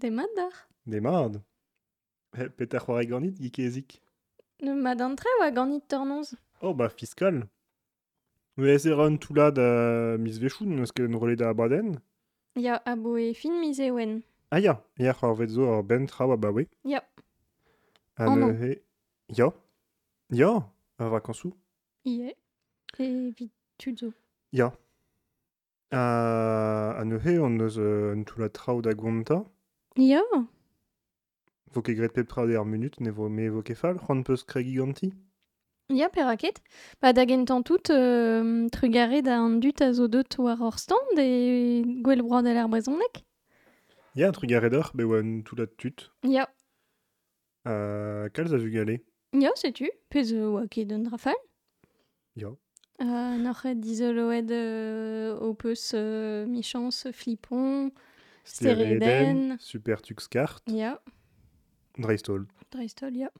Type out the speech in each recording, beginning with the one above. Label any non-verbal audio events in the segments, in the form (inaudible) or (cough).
Demat d'ar? Demat. Peter c'hoare ganit gikezik Ne mad an tre oa ganit tornonz Oh ba fiskal Ne e ran toulad a mis vechoun eus ket an da abaden Ya a bo e fin mis e oen. Ah ya, ya c'hoar vet zo ar ben traoù ba bawe Ya. An oh, e... Ya. Ya Ar vakansou. Ie. E vit tud zo. Ya. Ha, an ehe an eus an toulad traoù da gonta Ya. Vo ket gret pep trao ar minut, ne vo me vo ket fall, c'hoant peus kre giganti. Ya peraket. Ba da gentan tout euh, trugare da an dut a zo deut war ur stand e gwell broad al ar brezonek. Ya, à redor, be oa un tout la tut. Ya. Uh, kalz a vu gale. Ya, setu. Pez euh, oa ket un drafal. Ya. Euh, Noc'h dizoloed euh, o peus euh, michans flipon. Stereden. Super Tux Kart, Ya. Dreistol. Dreistol, ya.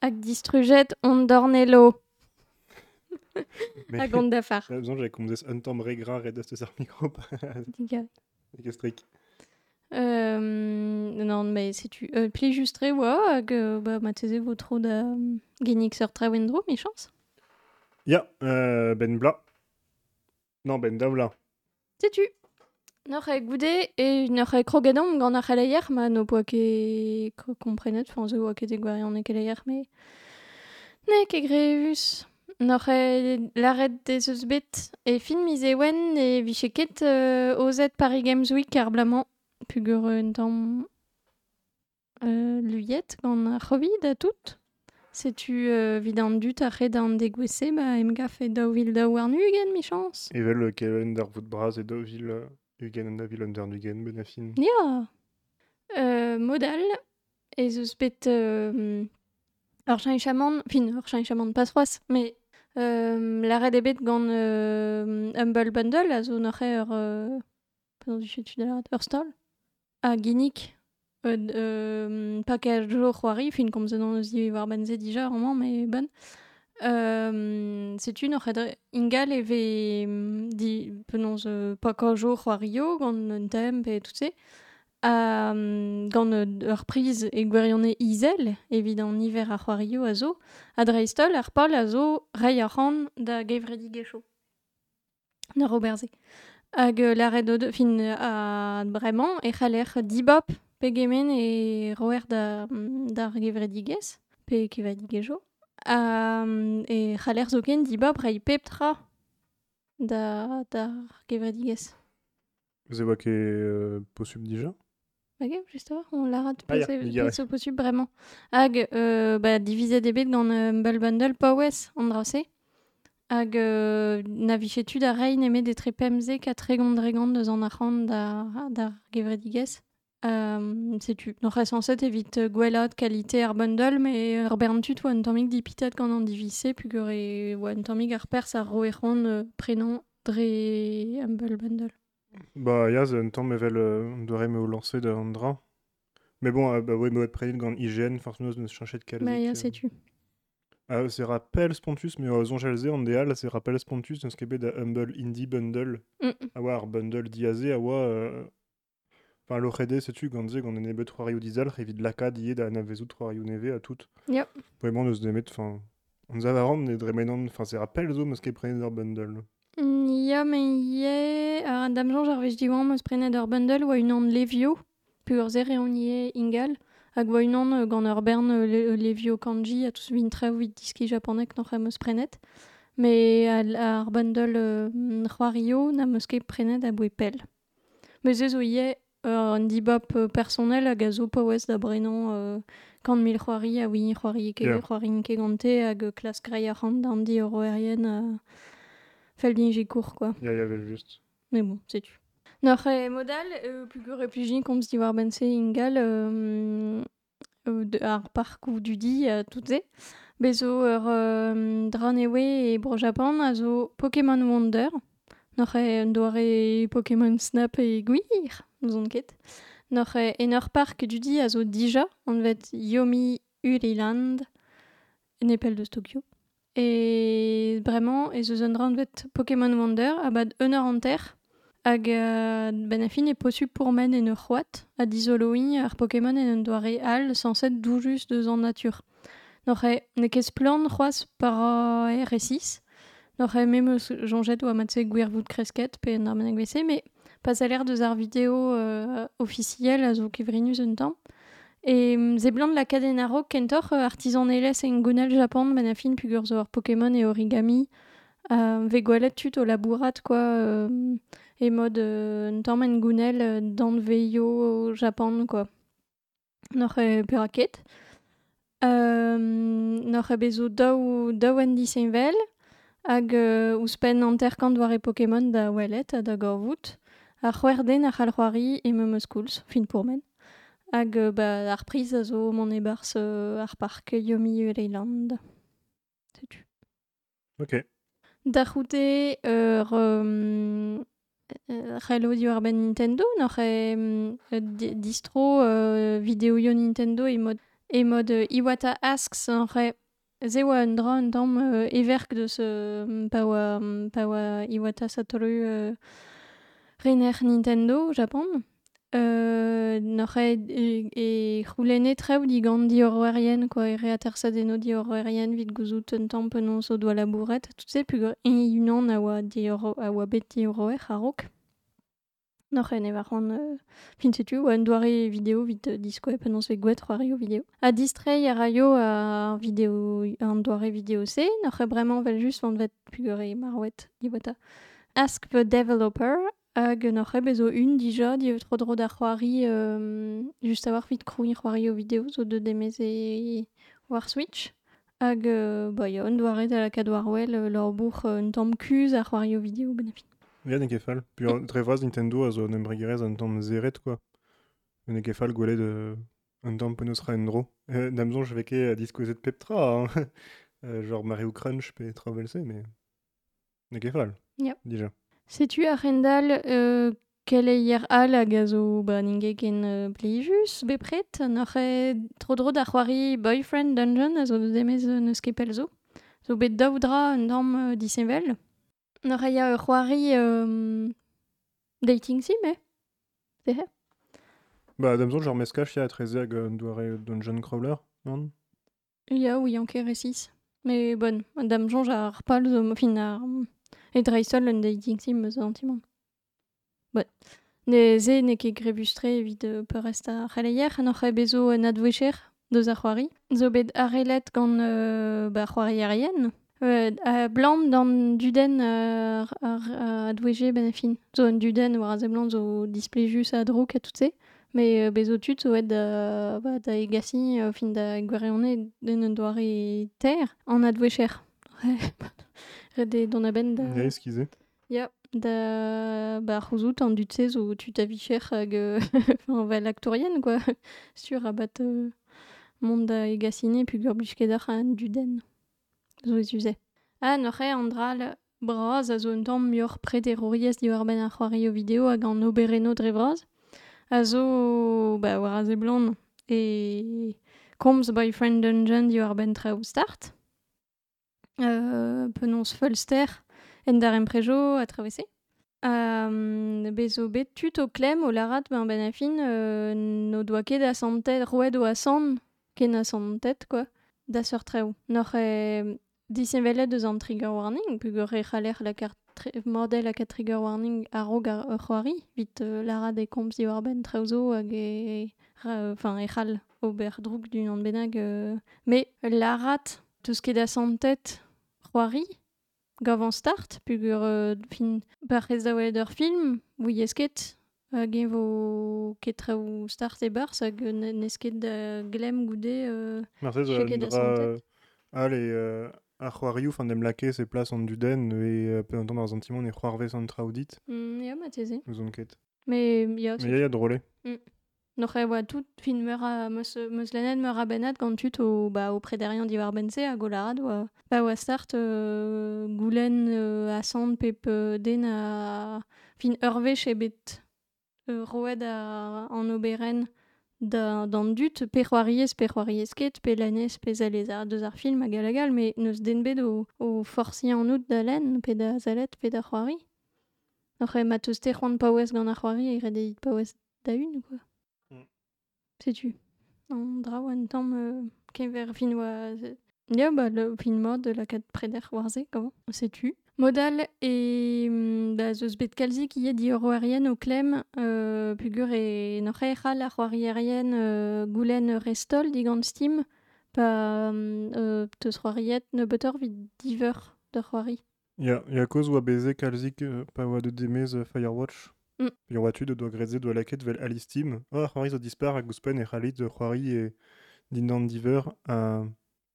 Hag distrujet on dornelo. Mais (laughs) Hag on dafar. J'ai besoin, j'avais comme un temps gra red de ar micro. Diga. Kestrik. Euh, non, mais c'est tu. Euh, pli justre oa hag euh, ba ma teze vo tro da um, genik sur trawendro, michans. Ya, euh, Ben Bla. Non, Ben Davla. C'est tu. Noc'h e goude e noc'h e krogadom gant ar c'haleier ma no poa ket ko- komprenet, enfin zo oa ket e gwarion e keleier, me... Ne, ke grevus. Noc'h e laret des eus bet e fin miz ewen e viche ket euh, ozet Paris Games Week ar blamant pugur un tamm euh, luyet gant ar c'hovid a tout. Setu euh, vid an dut ar red an degwese, ba em gaf e daou vil daou ar nugen, mi chans. Evel Kevin dar vout braz et dovil euh, Ugen an davil under Nugen, benafin. Ja. Euh, modal, ez eus bet euh, ur cheñch chamand, fin, pas froaz, mais euh, la red ebet gant euh, Humble Bundle, a zo noc'h ur, euh, stall, a euh, euh, fin eus war setu noc'h ed ingal e ve mm, di penaos euh, package jo c'hoario gant un temp et tout se. Um, gant euh, ur priz e gwerionne izel, niver ar c'hoario a zo, a dreistol ar pol a zo rei ar ran da gevredi gecho. Na roberze. Hag euh, la red fin euh, a bremañ e c'haler dibop pegemen e roer da, mm, d'ar gevredi gez, pe kevadi. E c'haler zo ken dibop rei pep tra da, gez. Vous avez que euh, possible déjà? Ok, juste avant, on la rate Ah, pas, c'est possible vraiment. Hag, euh, bah, divisé des bêtes dans un Humble Bundle, pas ouest, andrasé. Hag, euh, na vichetu da rein eme des trepemze ka tregont dregont deus an arc'hant da, da. Euh, c'est tu. Non, censé évite gwelat qualité ar bundle, mais ar berntut oa un tammig dipitat gant an divise, pugure oa un tammig ar pers ar roeron euh, prenon dre Humble Bundle. Bah, ya, un temps mevel euh, on devrait me lancer Andra. Mais bon, euh, bah ouais, mais près gant IGN, forcément, ne de calze. Bah, ya, c'est tu. Ah, c'est rappel Spontus, mais aux Angelze, en DL, c'est rappel Spontus, dans ce qu'il y a Humble Indie Bundle. Mm. Awa ar bundle diazé, awa... Euh... Enfin, l'ORD, c'est-tu, gandze, gant en ebe 3 rio dizal, revid laka die da navezu 3 rio neve à tout. Yep. Vraiment, nous demet, enfin... On a varan, ne dremenan, enfin, c'est rappel zo, parce qu'il prenne leur bundle. Ya, me ie, ar dam Jean jar vez diwan meus prenet ur bundle oa un an levio, pu ur zere on ie ingal, hag oa un an euh, gant ur bern le, levio kanji a tous vin vit diski japonek noc'h a meus prenet. Me ar bundle c'hoario na meus ket prenet a boe pel. Meus ez o ie euh, an dibop euh, personnel hag a zo pa ouez da brenon euh, kant mil c'hoari a oui c'hoari ke, Yeah. c'hoari ke gante hag euh, klas grei a rand d'an di euro erien a fel quoi. Ya, ya, vel juste. Mais bon, c'est tu. Noc'h e modal, euh, pugur replugi kom sti war bense ingal euh, euh, de- ar park ou du di a tout ze. Bezo ur euh, dran ewe e bro Japan a zo Pokémon Wonder. Noc'h e un doare Pokémon Snap e gwir, nous on ket. Noc'h e en ur park du di a zo dija, on vet Yomi Uriland, Nepal de Tokyo. Et vraiment, et zo zon dran vet Pokémon Wonder, a bad un eur an ter, hag euh, ben a fin e possu pour men en ur c'hoat, a dizoloin ar Pokémon en un doare al sanset doujus deus an natur. Noc'h e ne ket plan c'hoaz par e R6, e mem eus jonget oa matse gwervout kresket pe an armeneg vese, me pas a l'air deus ar video euh, officiel a zo kevrinus un tamm. E ze blant la cadenaro kentor euh, artisan eles en gounel Japon ben a fin pugur zo ar Pokémon e origami, euh, ve gwalet tut o labourat quoi, euh, et mode euh, un tamm en gounel euh, dan veio au Japon quoi. Noc'h e peraket. Euh, noc'h e bezo daou, daou en disenvel, hag euh, ouzpen an terkant war e Pokémon da welet da gorvout, ar c'hwerden ar c'halc'hoari e meum eus koulz, fin pourmen. Hag euh, ba, ar priz a zo mon e euh, ar park Yomi Island. Setu. Ok. Da c'houte ur ben Nintendo, e euh, di- distro euh, videoio Nintendo e mod, e mod Iwata Asks re ze oa un dra euh, everk euh, oa Iwata Satoru euh, rener Nintendo Japon. Euh, noc'h e, e, e c'houlennet traoù digant di quoi, e reaterzadeno di horwerien vid gouzout un tamm penaos o doa labouret, tout se pugur e di a di. Noc'h e ne war an, euh, fin setu, oa un doare video vid euh, disko e ve gouet c'hoari o video. A distrei a raio a video, an doare video se, noc'h e bremañ vel just vant vet pugur e marouet Iwata. Ask the developer, hag noc'h e bezo un dija di tro dro da euh, just a war vit o video zo de demez war Switch. Hag euh, ba ya un doare da la kad war wel euh, lor bourg euh, kuz a o video ben a fin. Ya ne ket fall. Puis mm. tre Nintendo a zo an embregerez an tamm zeret, quoi. Ne ket fall gwelet euh, un tamm penaos ra en dro. Euh, Damzon je veke a diskozet pep tra, hein. (laughs) euh, genre Mario Crunch pe travel se, mais... Ne ket fall. Yep. Dija. Setu a Rendal euh, kel e hier al a zo ba ken euh, plijus bepret, noc'h e tro dro da c'hoari Boyfriend Dungeon a zo demez euh, neus ket zo. Bet daou dra un tamm euh, disevel. Noc'h e ya ur c'hoari euh, dating sim, eh? Sehe? Ba, damzon genre meskach ya treze hag un doare Dungeon Crawler, non? Ya, oui, anke R6. Me bon, dam jonj ar pal zo fin ar... E dreistol un dating sim eus antimon. Bon. Ne ze ne ket grevustre evit euh, peurest ar c'haleier, noc'h bezo en adwecher deus ar c'hoari. Zo bet arelet gant euh, ba c'hoari arien. Euh, a blant dan duden euh, ar, ar adweje ben a fin. Zo duden war a ze blant zo displejus a drouk a tout. Me euh, bezo tud zo ed da, ba, da egasi euh, fin da gwerionne den un doare ter an adwecher. Rede don a ben da... Ya eskize. Ya, da ba c'houzout an se zo tu tavicher hag euh, (laughs) enfin, vel aktorien quoi. (laughs) Sur a bat euh, mont da egasine ar an duden. Zo ez uze. Ah, noc'h e an dral braz a zo un tamm preterroriez di war ben ar c'hoari o video hag an obereno dre. A zo, ba, war a ze blant e Boyfriend Dungeon di war ben traoù start. Euh, penaos Fulster en dar emprejo a travesse. Um, bezo bet tut o klem o larat ben ben a fin euh, no doa ket a santet o a san ken a quoi da seur treo. Noc'h e eus an trigger warning. C'haler la model a kat trigger warning a rog ar ur c'hoari vit euh, larat e komz di war ben treo zo hag e enfin e c'hal ober an benag euh, me larat teus ket a santet c'hoari gav an start euh, fin barrez da welet ur film ouiez ket hag e vo ket traoù start e bars hag ne- n'ez ket da glem goude euh, Marse zo Cheke an da dra santet. al e euh, ar c'hoarioù fan dem lake se plas an duden e euh, pe an tamm ar zantimon e c'hoarvez an traoudit mm, ya ma teze eus on ket. me ya Me ya ya drole. Noc'h e oa tout fin meur a meus, meus lennet meur a benat gant tut o, ba, o prederian di war bense a golarad oa, ba, oa start euh, goulen euh, a sant pep euh, den a fin urvech e bet euh, roed a, an oberen da, d'an dut pe c'hoariez pe c'hoariez ket pe lannez pe zalez ar deus ar film a gal a gal me neus den bet o, o forsi an out da len pe da zalet pe da c'hoari Après, Paues gant ar c'hoari e rede Paues da un, quoi. Mm. Sais-tu? An dra oa an tamm euh, kever fin oa... Ya, bah, le fin mod de la kat preder warze, comment? Sais-tu? Modal e mm, ba, zeus bet kalzik ie di ur c'hoarien o klem euh, pugur e n'oc'h echal ar c'hoarierien euh, goulen restol digant Steam pa mm, euh, teus c'hoariet ne betor vid diver d'ar c'hoari. Ya, ya koz oa beze kalzik euh, pa oa de demez euh, Firewatch. Mm. Pe oa tu de doa greze doa laket vel ali Steam. Oh, ar c'hoari zo dispar a gouspen e c'halit de c'hoari e diver a,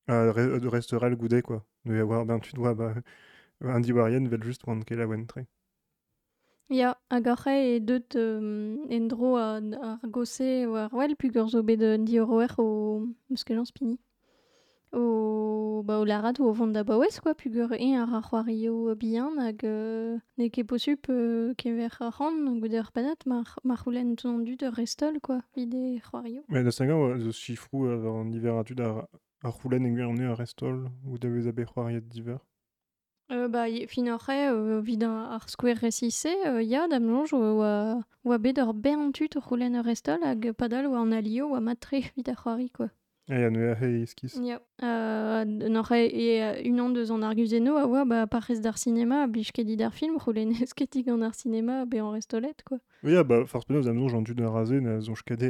a quoi. De avoir ben tu dois ba un diwarien vel just oant ket la wentre. Ya, hag ar c'he e deut euh, en dro a, ar gose war wel pugur zo bet euh, di ur oer o spini. O, ba, o larat ou o vont da baouez, quoi, pugur e ar ar c'hoario bihan hag euh, ne ket posup euh, kever ar c'han goude ar banat mar, mar c'houlen tout an dud ur restol, quoi, vid e c'hoario. Mais da sengañ oa zo chifrou euh, an diver a tud ar, ar c'houlen e gwerne ar restol ou da vez a bet c'hoariet diver. Euh, ba, ye- fin ar euh, vid ar, ar skouer resise, euh, ya, dam longe oa, oa bet ur bern tud ur c'houlen ur restol hag padal oa an alio oa matre vid ar c'hoari, quoi. E ya iskis. Ya, euh, e euh, unan deus an arguzeno a oa ba d'ar cinéma a blij ket dit ar film dig an ar cinéma be an restolet quoi. Oui, ah bah, force penaos amzon j'en dud a raze na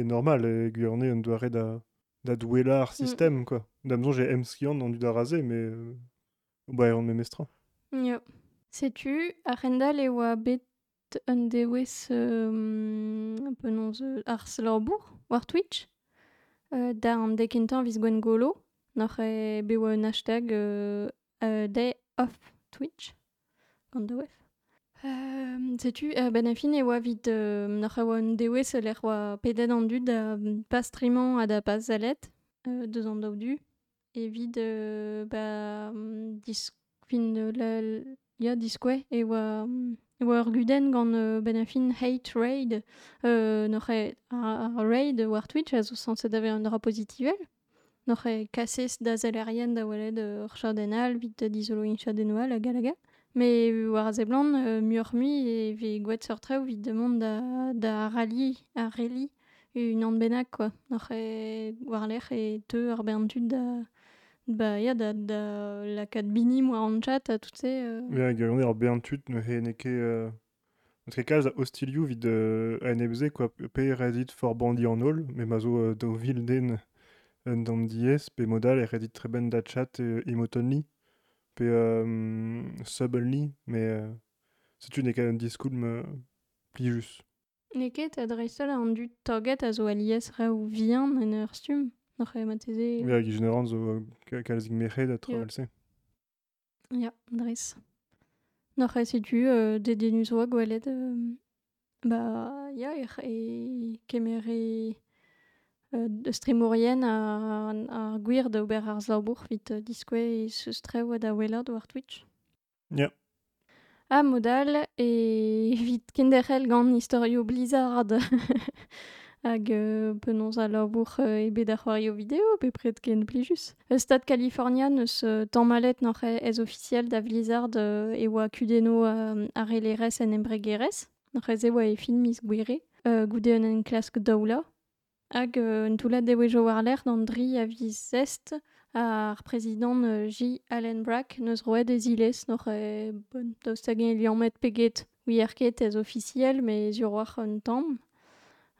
normal e an doare da, da douela ar système, quoi. D'amzon j'ai em skiant an dud raze, mais euh, bah, on memestra. Yo. Setu, ar rendal e oa bet un dewez euh, penons euh, ar slorbour, war Twitch, euh, da an dekentan viz gwen golo, n'oc'h e be oa un hashtag euh, euh, day off Twitch, gant da wef. Euh, setu, euh, ben afin e oa vid euh, n'oc'h e oa un devezh l'er oa pedet an dud da pas streamant a da pas zalet, euh, deus an daou du, vid euh, ba dis fin euh, la, ya diskwe e e oa ur guden euh, ben a fin hate raid. Euh, n'oc'h ar raid war Twitch a zo sanset ave un dra positivel n'oc'h e kasez da da welet euh, ur da dizolo in chadenoal a galaga. Me war a euh, e ve a un quoi. N'oc'h e war lec'h e ba ya da, da lakaat binim war an chat a tout se euh, Ja, ar tud ne he neke... Euh, Notre kalz a hostilioù vid euh, a nebze, quoi. Pe redit for bandi an ol, mais ma zo euh, do vil den un dam diez, pe modal e redit ben da chat e emotonli, pe euh, subonly, mais euh, setu ne ket un me pli jus. Neket an torget a zo alies ou vian en ur stum. N'ar c'hell mat eze... Ya, gijin ran zo kalzik mec'hed a tra alse. Ya, dres. Noc'h c'hell setu euh, de denus oa gwelet... Euh, ba, ya, e, e kemer e... Euh, de stremourien a, a gwir da ober ar zaobour vit diskwe e seus treo da welad war Twitch. Ya. A modal e (laughs) vit kenderel gant historio blizard (laughs) hag euh, penons a labour euh, ebet ar c'hoario video, bepred ken plijus. E stad California neus euh, tammalet n'oc'h ez officiel da vlizard euh, e oa kudeno euh, ar elerez en embregerez, n'oc'h ez e oa e film iz gwere, euh, goudeon en klask daoula, hag euh, n toulad wejo ar ler d'an dri a viz est, ar prezident euh, J. Allen Brack neus roed ez ilez n'oc'h e bon daoustag en liammet peget. Oui, ar ket ez officiel, mais sur ur war un tamm,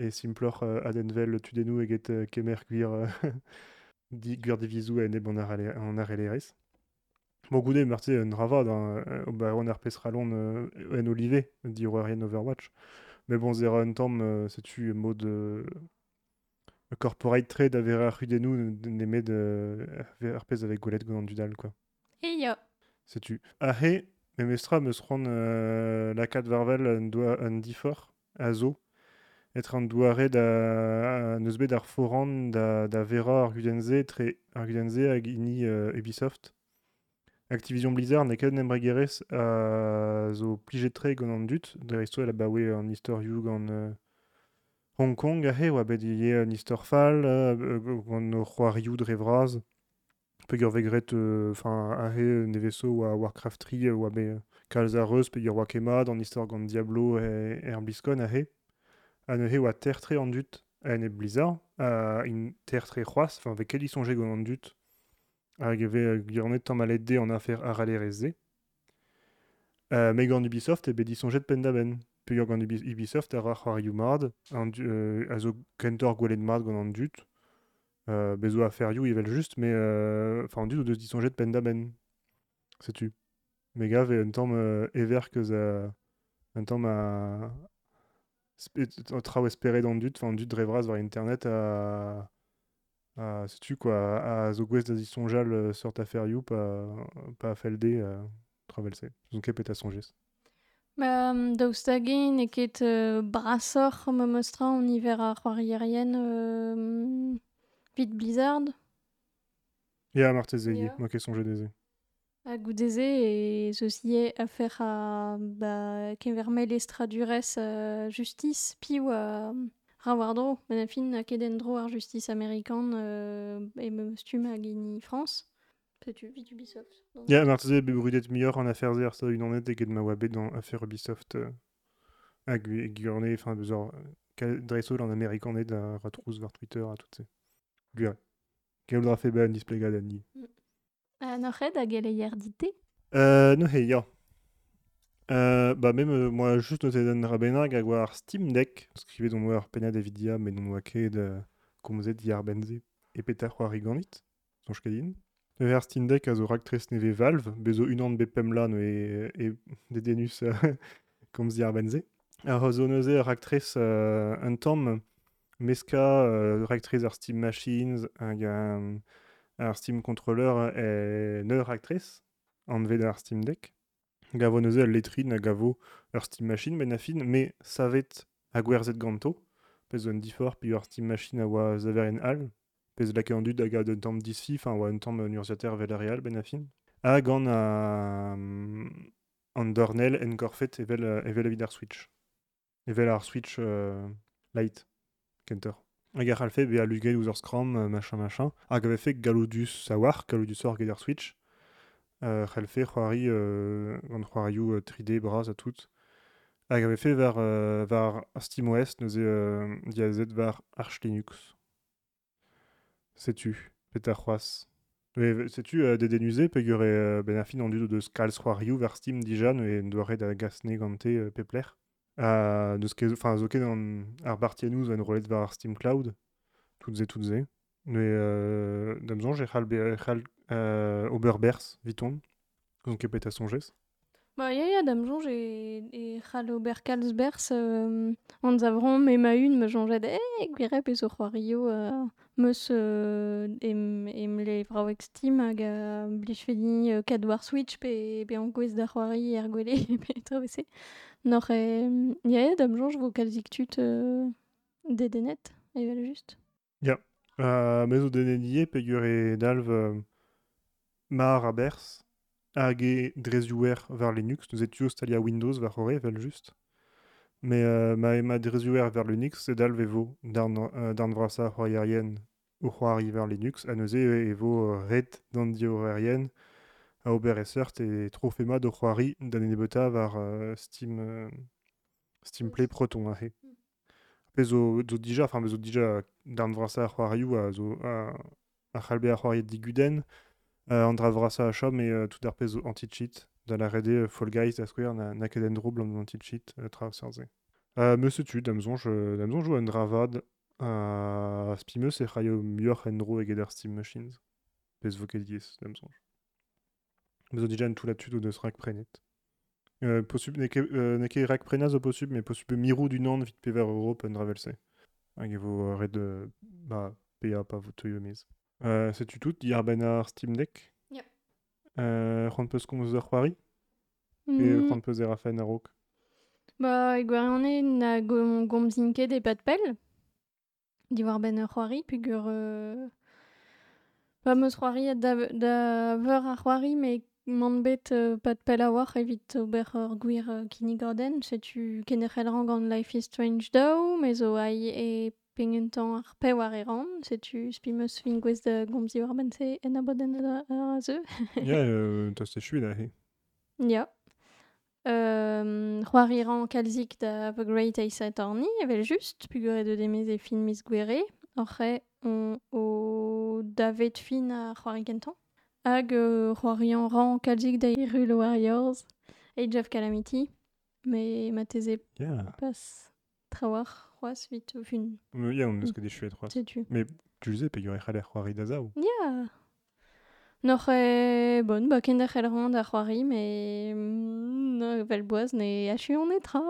euh, e simplor euh, adenvel tudenou eget euh, kemer gwir euh, (laughs) di, gwir divizou a neb an ar, ar elerez. Bon, goude, marti, un ravad, hein, euh, bah, on a repès ralon euh, en olivé, di rien Overwatch. Mais bon, zera un c'est-tu mode euh, corporate trade avere ar rudenou nemet de repès avec Golette Gonan Dudal, quoi. E ya. C'est-tu. Ahe, memestra me seront euh, la 4 varvel un difor, azo, être un douare da neus bet foran da, vera ar gudenze ini Ubisoft. Activision Blizzard ne ket nembregerez a zo an dut, an istorioù gant Hong Kong a he, oa bet ie an vraz, vegret, uh, he neveso oa Warcraft 3, oa bet kalz a an gant Diablo e, e ar bliskon a he. A ne he oa tertre an dut, a ne Blizzard, a in tertre c'hoaz, enfin, vek ket sonje gant an dut, hag eve gurnet tamm a de an afer ar alereze. Uh, me gant Ubisoft e bet disonjet pen da ben. Pe gant Ubisoft ar ar c'hoarioù mard, an, uh, a zo kentor gwelet mard gant an dut, uh, bezo a ferioù evel just, me uh, enfin, an dut o deus disonjet pen da ben. Setu. Me gav e un tamm uh, ever keuz a... un tamm a... traoù esperet an drevraz war internet a... a setu quoi, a zo gwez da disonjal sort a ferioù pa, pa a felde uh, travelse. Zon ket pet a sonjez. Bah, daoust hag-eñ e ket euh, brasoc'h ma mostra an iver ar c'hoarierien euh, vid Blizzard. Ya, marteze ye, Ya. ma ket sonje deze. A goudeze e zeus ie a fer a ba, kevermel estra durez euh, justice, pi oa ra war dro, ben a fin a ket en dro ar justice amerikan euh, e me stum hag ini France. Setu vid Ubisoft. Ya, marteze be brudet miyor an afer zer, sa un anet eget ma oa bet dans afer Ubisoft euh, gurne, enfin, beuzor, euh, dreso an amerikanet a ratrouz war Twitter a tout se. Gure. Ket dra fe ben displegad an ni. A dite. Euh, no he, ya. Euh, bah même euh, moi juste noté den rabenag hag war Steam Deck, skrivet on war pena Davidia, mais non euh, e ganit, sonj kadin. Le ver Steam Deck neve Valve, bezo un an be pemla no e, e dedenus (laughs) euh, komz yar benze. Ar zo neuze raktres euh, un tamm meska euh, Steam Machines hag ar Steam Controller e neur raktres an vet ar Steam Deck. Gavo neuze letrin gavo ur Steam Machine ben a fin, me savet a gwerzet ganto, pez an difor pi ur Steam Machine a oa zaveren al, pez lake an dud hag a un tamm disfi, enfin oa un tamm un urziater vel a real ben a fin. Hag an a an dornel en evel, evel Switch. Evel Switch euh, Lite, kenter. Hag ar alfe be a lugel ouz ur Scrum, euh, machin machin, hag ave fe galodus a galodus or ar Switch, euh, c'hellfe c'hoari euh, gant c'hoarioù euh, 3D braz a tout. Hag ave fe war, euh, war SteamOS neuze euh, Arch Linux. Setu, pet ar c'hoaz. Mais setu euh, de denuse pe gure euh, ben a deus kalz c'hoarioù war Steam dijan e doare da gasne gante euh, pepler? A deus ket, enfin zo ket an ar bartianouz en rolet ar Steam Cloud, tout ze tout ze. Mais euh, damzon j'ai euh, Oberbers, viton, zon ket pet a sonjez. Ba ya ya dam jonj e, e c'hall ober kalsbers euh, an zavron me ma jonjet e c'hoario euh, meus euh, em, em le vraouek Steam hag a blij euh, Switch pe, pe an gwez da c'hoari er gwele (laughs) pe travese. Nor e, ya ya dam jonj vo kalzik tut euh, dedenet, evel just. Uh, me zo denenie pe gure dalv euh, mar a hag e drezhouer var Linux, nous etu stalia Windows var ore vel just. Me euh, ma ma drezhouer ver Linux se dalv evo darn, euh, darn vrasa c'hoarierien o c'hoari ver Linux, evo euh, red d'an diorerien a ober e seurt e trofema do c'hoari dan ene beta var euh, Steam, euh, Steam Play Proton a he. Pe zo, zo dija, enfin zo dija darn vrasa ar c'hoarioù a zo a, a c'halbe ar c'hoariet diguden, euh, an dra vrasa a chom e euh, tout ar pez zo anti-cheat, da la rede euh, Fall Guys da skouer na, na ket en dro blant anti-cheat euh, tra seurze. Euh, me setu, damzonj, euh, damzonj jo an dravad a uh, spimeus e c'haio muioc'h en dro eget ar Steam Machines. Pez vo ket diez, damzonj. Me zo dija en tout la-tud o deus rak prenet. Euh, posub, ne ket euh, ne ket rak prena zo posub, me posub mirou du nan vit pever Europe en dravelse. Hag e vo euh, red euh, ba, PA pa vo teuio mez. Euh, setu tout, di ar ben ar Steam Deck? Yep. Euh, c'hant peus komz ur c'hoari Mm, c'hant peus er afen a rok Ba, e gwirionez na gom, gomzinket e pat pell. Di war ben ur c'hoari, peogwir... Euh... Ba meus c'hoari da, da veur ar c'hoari, me mont bet euh, pat pell a war evit ober ur gwir kinnigaden. Setu kenderc'hel gant Life is Strange daou, me zo ai e pengentan ar pe war e ran. Setu spi meus fin gwez da gomzi war ben se en abaden ar a zeu. (laughs) Ya, euh, tas te chuit he. Ya. Euh, c'hoari ran kalzik da The Great Ace Attorney, evel just, pugure de demez e fin mis gwere, orre on o davet fin a c'hoari kentan. Hag euh, an ran kalzik da Hyrule Warriors, Age of Calamity, me ma teze Ya. pas trawar c'hoaz vit o fin. Euh, Ya, on eus ket e chuet c'hoaz. Setu. Me, tu sais, peogwir e c'haller c'hoari da zaou. Ya. Noc'h e, bon, ba da c'hoari, me mm, no, vel boaz ne achu on etra.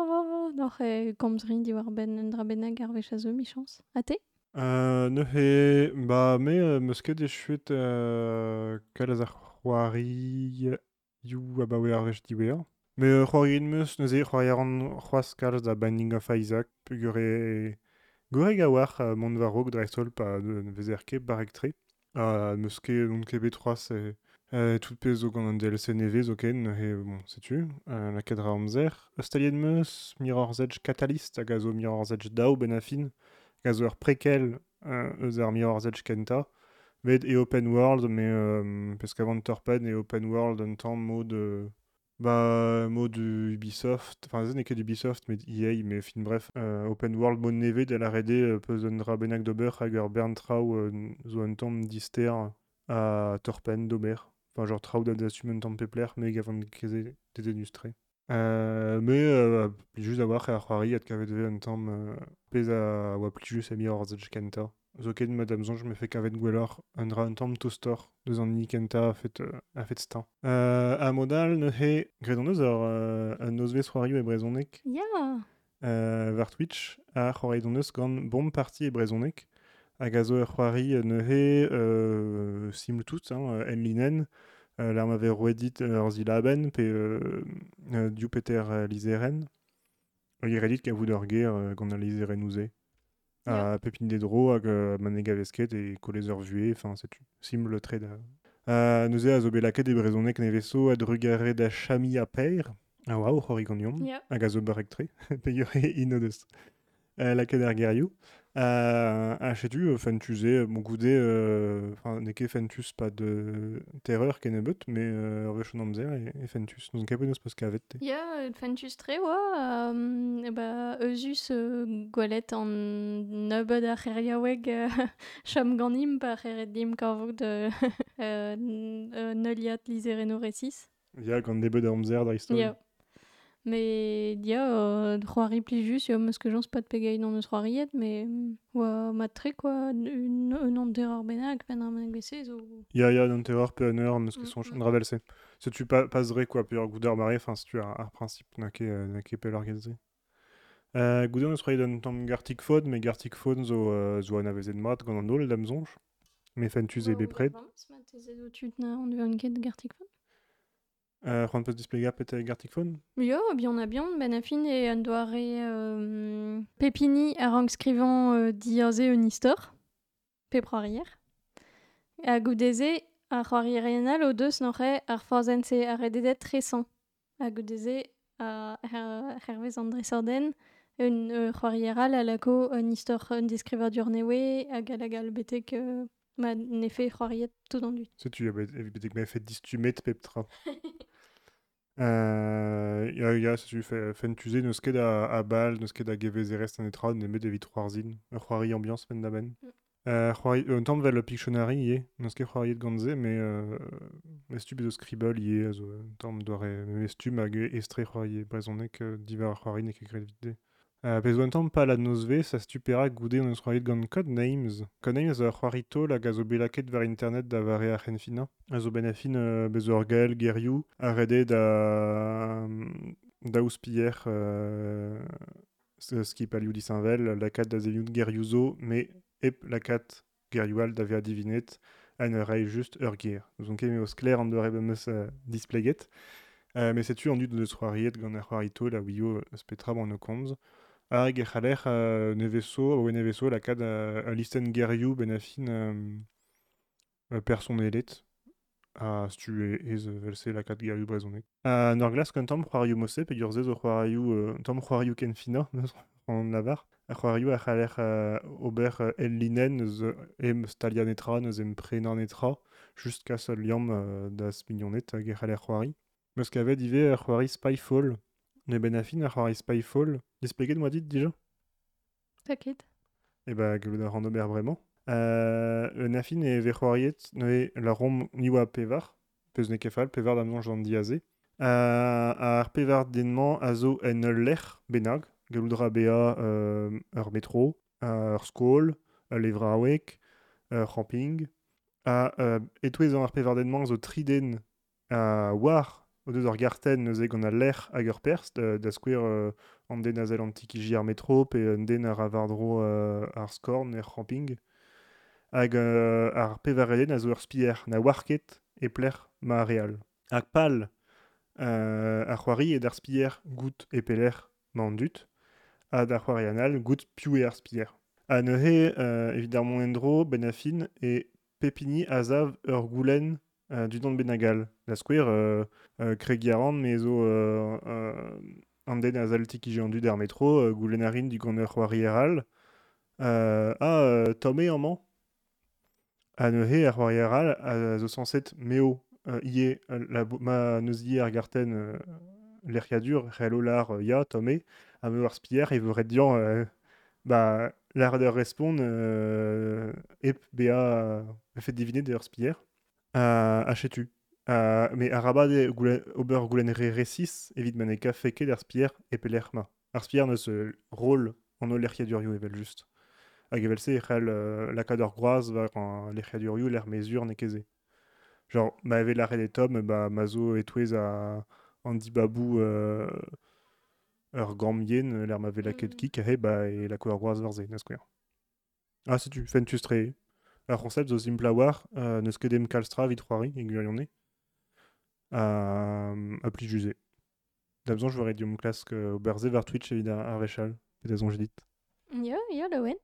Noc'h e komzrin di war ben un dra bennak ar vech a zeu, michans. A te? Euh, ne he, ba, me, euh, meus ket e chuet euh, kalz ar c'hoari you a ba we ar vech diwer. Me euh, c'hoari en meus neuze c'hoari an c'hoaz kalz da Binding of Isaac, pugure goreg a war euh, dreistol pa de vezer ket barek tre. Uh, meus ket non ket bet e euh, tout pez zo gant an DLC neve zo ken, e, bon, setu, euh, la kedra amzer. Eustalien meus, Mirror's Edge Catalyst, hag a zo Mirror's Edge dao ben a fin, hag a euh, Edge kenta, vet e open world, me euh, pesk avant torpen e open world un tamm mod... Euh, Ba, mod Ubisoft, enfin, ez ket Ubisoft, met EA, mais fin bref, euh, open world mod neve de la rede euh, peus un dra bennak d'ober hag ur bern trao euh, zo un tamm dister a torpen d'ober. Enfin, genre assum un tamm pepler, me gavant keze de denustre. Euh, mais euh, just a war ar c'hoari ad kavet ve un tamm euh, pez a oa plijus a mi hor zedj kenta. Zo ket madame zonj me fe kavet gwellor un dra un tamm toastor deus an ni kenta a fet, euh, a fet stan. Euh, a modal ne he gredon eus euh, un nozve c'hoarioù e brezonek Ya. euh, Twitch a c'hoari don eus gant bomb party e brezonek hag a zo ur c'hoari ne he euh, siml tout, hein, en linen, euh, ma vez roedit ur zilaben pe euh, euh, diou peter euh, lizeren. Redit kavout ur ger euh, gant a lizeren ouze. A pepin de dro hag euh, maneg a vesket e kolez ur vue, enfin, setu siml tre da. Euh, neuze a zo belaket e brezonek ne vezo ad rugare da chami a peir. Ah waouh, c'hori gant yom. Ya. hag a zo barek tre, (laughs) pe ur e ino deus. Euh, la ket ar gerioù. Euh, a chetu, euh, fentuze, bon goude, euh, enfin, neke fentus pas de terreur ken ebet, mais euh, ur vechon amzer e, e fentus. Peus peus kavet te. Ya, euh, fentus tre oa, um, e ba eusus euh, gwelet an nebeud ar c'heriaoueg euh, (laughs) chom gannim pa c'heret dim kavout euh, (laughs) euh, n- euh, neuliat lizereno resis. Ya, gant debet amzer da historie. Dia c'hoari plijus, ya meus ket jans pat pegeit an eus c'hoariet, me oa mat tre quoi, un, an bennak, pen ar bennak bese zo. Ya, terreur pe an eur, meus ket Mm, se. Tu pa, pas dre, quoi, pe ur enfin, se tu ar, ar principe na ke, euh, na ke pel ar getze. Euh, gouder neus roet d'un tamm gartik fod, me gartik fod zo, euh, zo an avezet mat gant an ol dam zonj. Me fentus e bepred. Ma na an ket gartik. Euh, c'hoant peus displegar pet e gartik fod Yo, bihan a bihan, ben a fin e an doare euh, pepini ar rank skrivan euh, diaze un istor, pe proarier. A goudeze, ar c'hoarierien o deus n'oc'he ar forzense ar rededet tresan. A goudeze, a her, hervez an dresorden, un euh, c'hoarieral a lako un istor un deskrivadur durnewe hag a lagal betek euh, ma nefe c'hoariet tout an dut. Se tu ebet betek me fet distumet pep (laughs) Euh, ya, ya, se tu fe, fentuze neus ket a, a bal, neus ket a gevez e rest an etra, ne met evit c'hoarzin. Ur c'hoari ambiance pen da ben. Euh, c'hoari, euh, un tamm vel Pictionary ie, neus ket c'hoariet gantze, me euh, mes tu bezo Scribble zo un tamm doare, me mes tu mag e estre c'hoari brezonek euh, ar ket vide. Euh, Pez un tamm pal a nozve, sa stupera goude an eus c'hoariet gant Codenames. Codenames a c'hoari tol hag a zo belaket var internet da vare ar c'henfina. A zo ben a fin euh, bezo ur gael gerioù a rede da da ouspier euh, ce ski palioù disinvel la kat da zevioù gerioù zo me ep la kat gerioual da ver divinet an ur rei just ur ger. Donc eme os kler an deure bemeus uh, displeget. Euh, mais c'est-tu en du de soirée gant ar c'hoarito la wio spetra ban o komz. Hag e c'haler euh, neveso, ou neveso la kad a, a listen gerioù ben a fin euh, person elet. A stu e, ez velse la kad gerioù brezonek. A nor glas kan tamm c'hoario mose, pe ur zez o euh, tamm c'hoarioù ken fina, (laughs) an lavar. A c'hoarioù a c'haler euh, ober euh, el linen neus em stalianetra, neus em prenanetra, just kas liam euh, das mignonnet hag e c'haler c'hoari. Meus kavet ive ar c'hoari Spyfall. Ne ben a Spyfall. Moi dit déjà? Taket. E ba gelo da rando ber bremañ. Euh, un afin e ve c'hoariet noe la rom niwa pevar, peus ne kefal, pevar d'amnon jan diaze. Euh, ar pevar denman a zo en lec'h benag, geloudra bea euh, ur metro, ur skol, levra awek, ur camping. A euh, etouez an ar pevar denman zo triden a war o deus garten neus e gant a lec'h hag ur perst, da, da skouer euh, an den a zel an tikiji ar metro, pe an den ar avardro euh, ar skorn er camping. Hag euh, ar pevareden a zo ur spier na warket e pler ma real. Hag pal euh, ar c'hoari e d'ar spier gout e peler ma an dut, a d'ar c'hoari anal gout piou e ar spier. A neuze, euh, endro, ben a fin, e pepini a zav ur goulenn euh, du don benagal. La skouer euh, euh, kreg yaran, me zo euh, euh, an den a zal tikiji an dud ar metro, euh, goulennarin du gant. Euh, a euh, tome an man, a neuze ar c'hoari eral a zo sanset meo euh, la ma neus ie lerkadur, c'hell lar euh, ya tome, a meo spier e veu ret dian euh, ba ep euh, fait spier. Euh, achetu. Euh, mais a rabad goulen, ober goulen re resis, evit man e ka feke d'ar spier e peler ma. Ar spier neus euh, rôle an o lerkiadurioù evel just. Hag evel se euh, lakaat ur groaz war an lerkiadurioù l'er mezur ne keze. Genre, ma evel arret e tom, ba ma zo etouez a an dibabou euh, ur gambien, l'er ma velaket Mhm. kik, ahe, ba e lako ur groaz na skouer. Ah, setu, fentus tre. Ar c'honcep zo simpla war, euh, neus ket em kalstra vit c'hoari, e gwirionne. Euh, a pli juze. D'abzon, je voudrais diom klask euh, au berze var Twitch ar, ar vechal. Petezon j'ai dit. Ya, ya, la wen.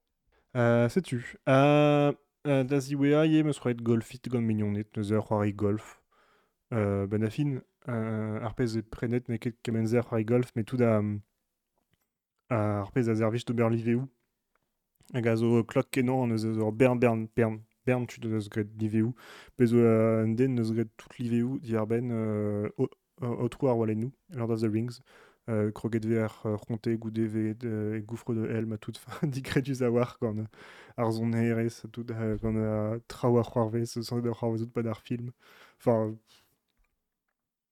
Euh, sais-tu euh, euh, Da ziwea ye meus c'hoet golfit gant mignonnet, neus ur c'hoari golf. Euh, ben a fin, euh, ar pez e prenet ne ket kemenzer c'hoari golf, met tout da... um, ar pez a zervich d'ober liveoù. Hag a zo klok kenan neus ur bern, bern, bern, bern tu deus gret liveoù. Pez euh, un den neus gret tout liveoù diar ben euh, ar walennou, Lord of the Rings. Euh, kroget ver euh, ronte goude euh, e gouffre de helm a tout digredus a war gant euh, ar zon herez tout euh, gant a ar c'hoarvez se sant ur c'hoarvezout pa d'ar film enfin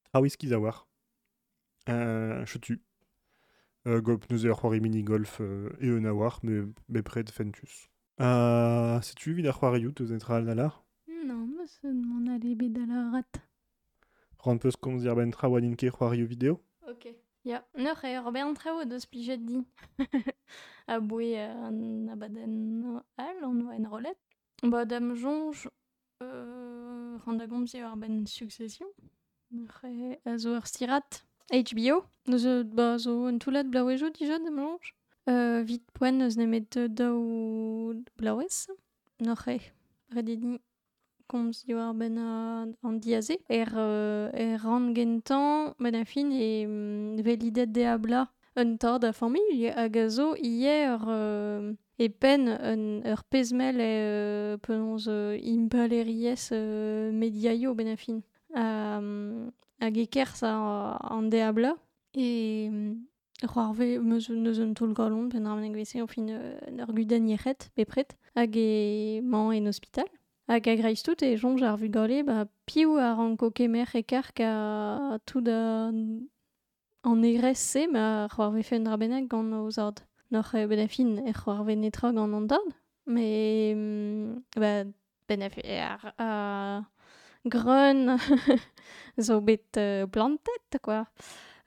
trao iskiz a war euh, chetu euh, ur c'hoari mini-golf euh, e un a war me, me pred fentus euh, setu vid ar c'hoarioù teus etra al nalar Non, mais c'est mon alibi de la rate. Rand peus komz dir ben tra waninke c'hoarioù vidéo? Ok. Ya, neur e ur bern trao deus plijet di. (laughs) a boe an abaden al, an oa en rolet. Ba dam jonj, euh, rand a ur ben succession. Re a zo ur stirat. HBO. Euh, ba zo un toulat blaouejo dija dam jonj. Euh, vit poen eus nemet daou blaouez. Noc'he, redidin komz yo ar ben a, an diaze. Er, euh, er ran gentan, ben a fin e mm, velidet de abla un tor da familh hag a zo ie euh, e pen un, ur pezmel e euh, penonz euh, impaleriez euh, mediaio ben a fin. Um, hag e kerz an de abla. E... C'hoarve meus neus un toul galon pen ar meneg vese fin euh, ur gudan yechet bepret hag e man en hospital. Hag a greiz tout e jonge ar vugale ba piou ar an kokemer e kar ka tout da an egrez se ma c'hoarve fen ar bennak gant o zard. Noc'h e ben fin e c'hoarve netra gant an dard, me ba ben ar a Grun, (laughs) zo bet plantet, quoi.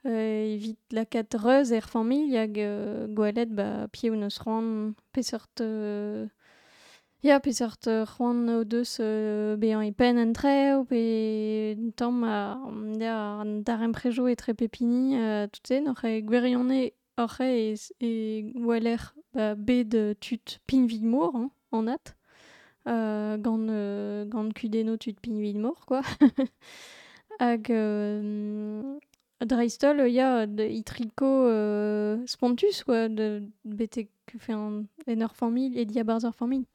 Evit lakaat reuz er familh hag euh, gwelet ba piou neus ran peseurt euh, Ya, pe euh, c'hoant o deus euh, bezañ e pen an treo, pe tamm a ya, an darem prejo e tre pepini, euh, tout se, n'oc'h e gwerionne oc'h e, e weler ba, bet tud pinvid-mor, hein, an at, euh, gant, euh, gant kudenno tud pinvid-mor, quoi. (laughs) Hag euh, dreistol, ya, de itriko euh, spontus, quoi, de betek enfin, en ur familh e diabarzh ur familh.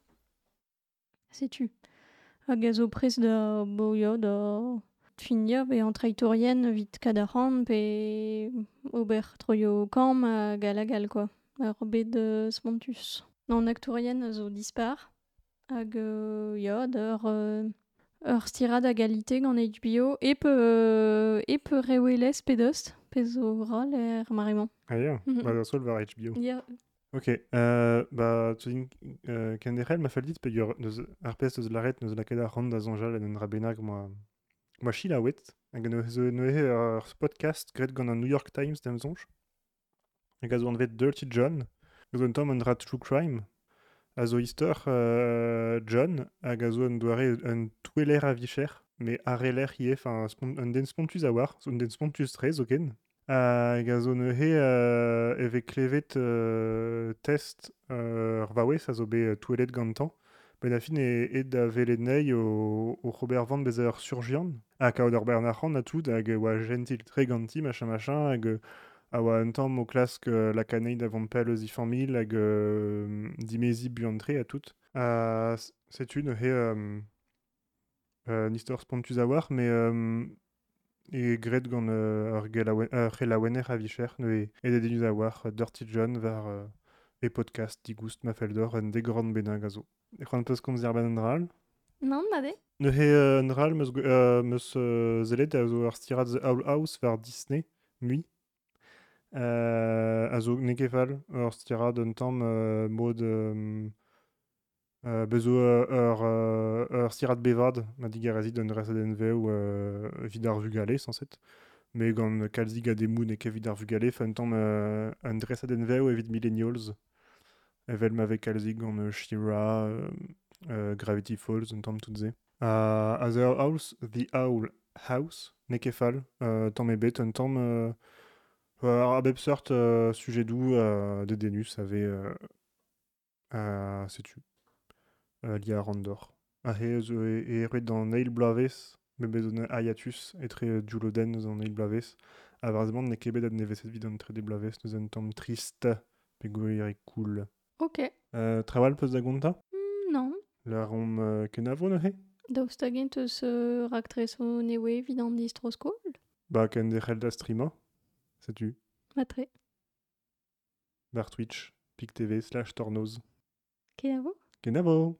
Setu. Hag a zo prez da, bo ya, da fin ya, be an traitourien vit kad ar c'hant, pe ober troio kamm hag a lagal, quoi. Bet euh, spontus. An aktourien a zo dispar, hag euh, euh, ur stirad a galite gant HBO, e peu, euh, e peu rewelez pe dost, pe zo ral er maremañ. Ah ya, Mhm. bah, da sol war HBO. Ya, Ok, euh, bah, tu dis, euh, kenderel ma faldit pe ur neus ar pez eus laret neus lakaet ar c'hant da zonjal en un rabenag moi moi chilaouet hag no zo no e ur podcast gret gant an New York Times d'am zonj hag a zo an vet Dirty John hag zo an dra true crime a zo euh, John a zo an doare un toueler a vicher me areler ie enfin un den spontus a war un den spontus trez oken a zo neuze euh, evek klevet euh, test euh, ur vaouez a zo bet euh, gantañ ben a fin e, da velet nei o, Robert Van bez ur surgian. Ha kaout ur Bernard Rand a tout hag oa gentil tre ganti machin machin hag euh, o klask euh, la kanei da vant pel eus ifan mil hag euh, dimezi buantre a tout setu neuze euh, euh, nistor spontus a war me euh, e gret gant euh, a vicher ne e a war euh, Dirty John var euh, e podcast digoust ma feldor un degran benag a zo. E c'hoant peus komz er ben an dral nan, made? Neuze euh, an dral meus, go- euh, meus euh, zelet a zo ur stirad The Owl House var Disney, mui. Euh, nekefal ur stirad un tamm euh, mod euh, euh, bezo euh, euh, stirad bevad ma digarezit un dres aden veo euh, vid ar vugale sanset me gant kalzig a demoun e kevid ar vugale euh, un evit millennials. Evel ma vek kalzig gant euh, Gravity Falls un tamm tout ze a a The House The Owl House nekefal euh, tamm e bet un tamm euh, euh, sort euh, sujet doux euh, de denus ave euh, a setu euh, li a randor a he zo e, e ret dans Neil Blaves me bezon aiatus etre eus an Neil Blaves a varzement ne kebet ad neveset vid an tre de Blaves neus un tamm trist pe goe cool Ok. euh, trawal peus da gonta Mm, non. la rom euh, kenavo no he Daoust hag eus euh, raktreso newe vid an distroskol? ba ken de da setu Matre. bar Twitch pic TV slash tornoz Kenavo? kenavo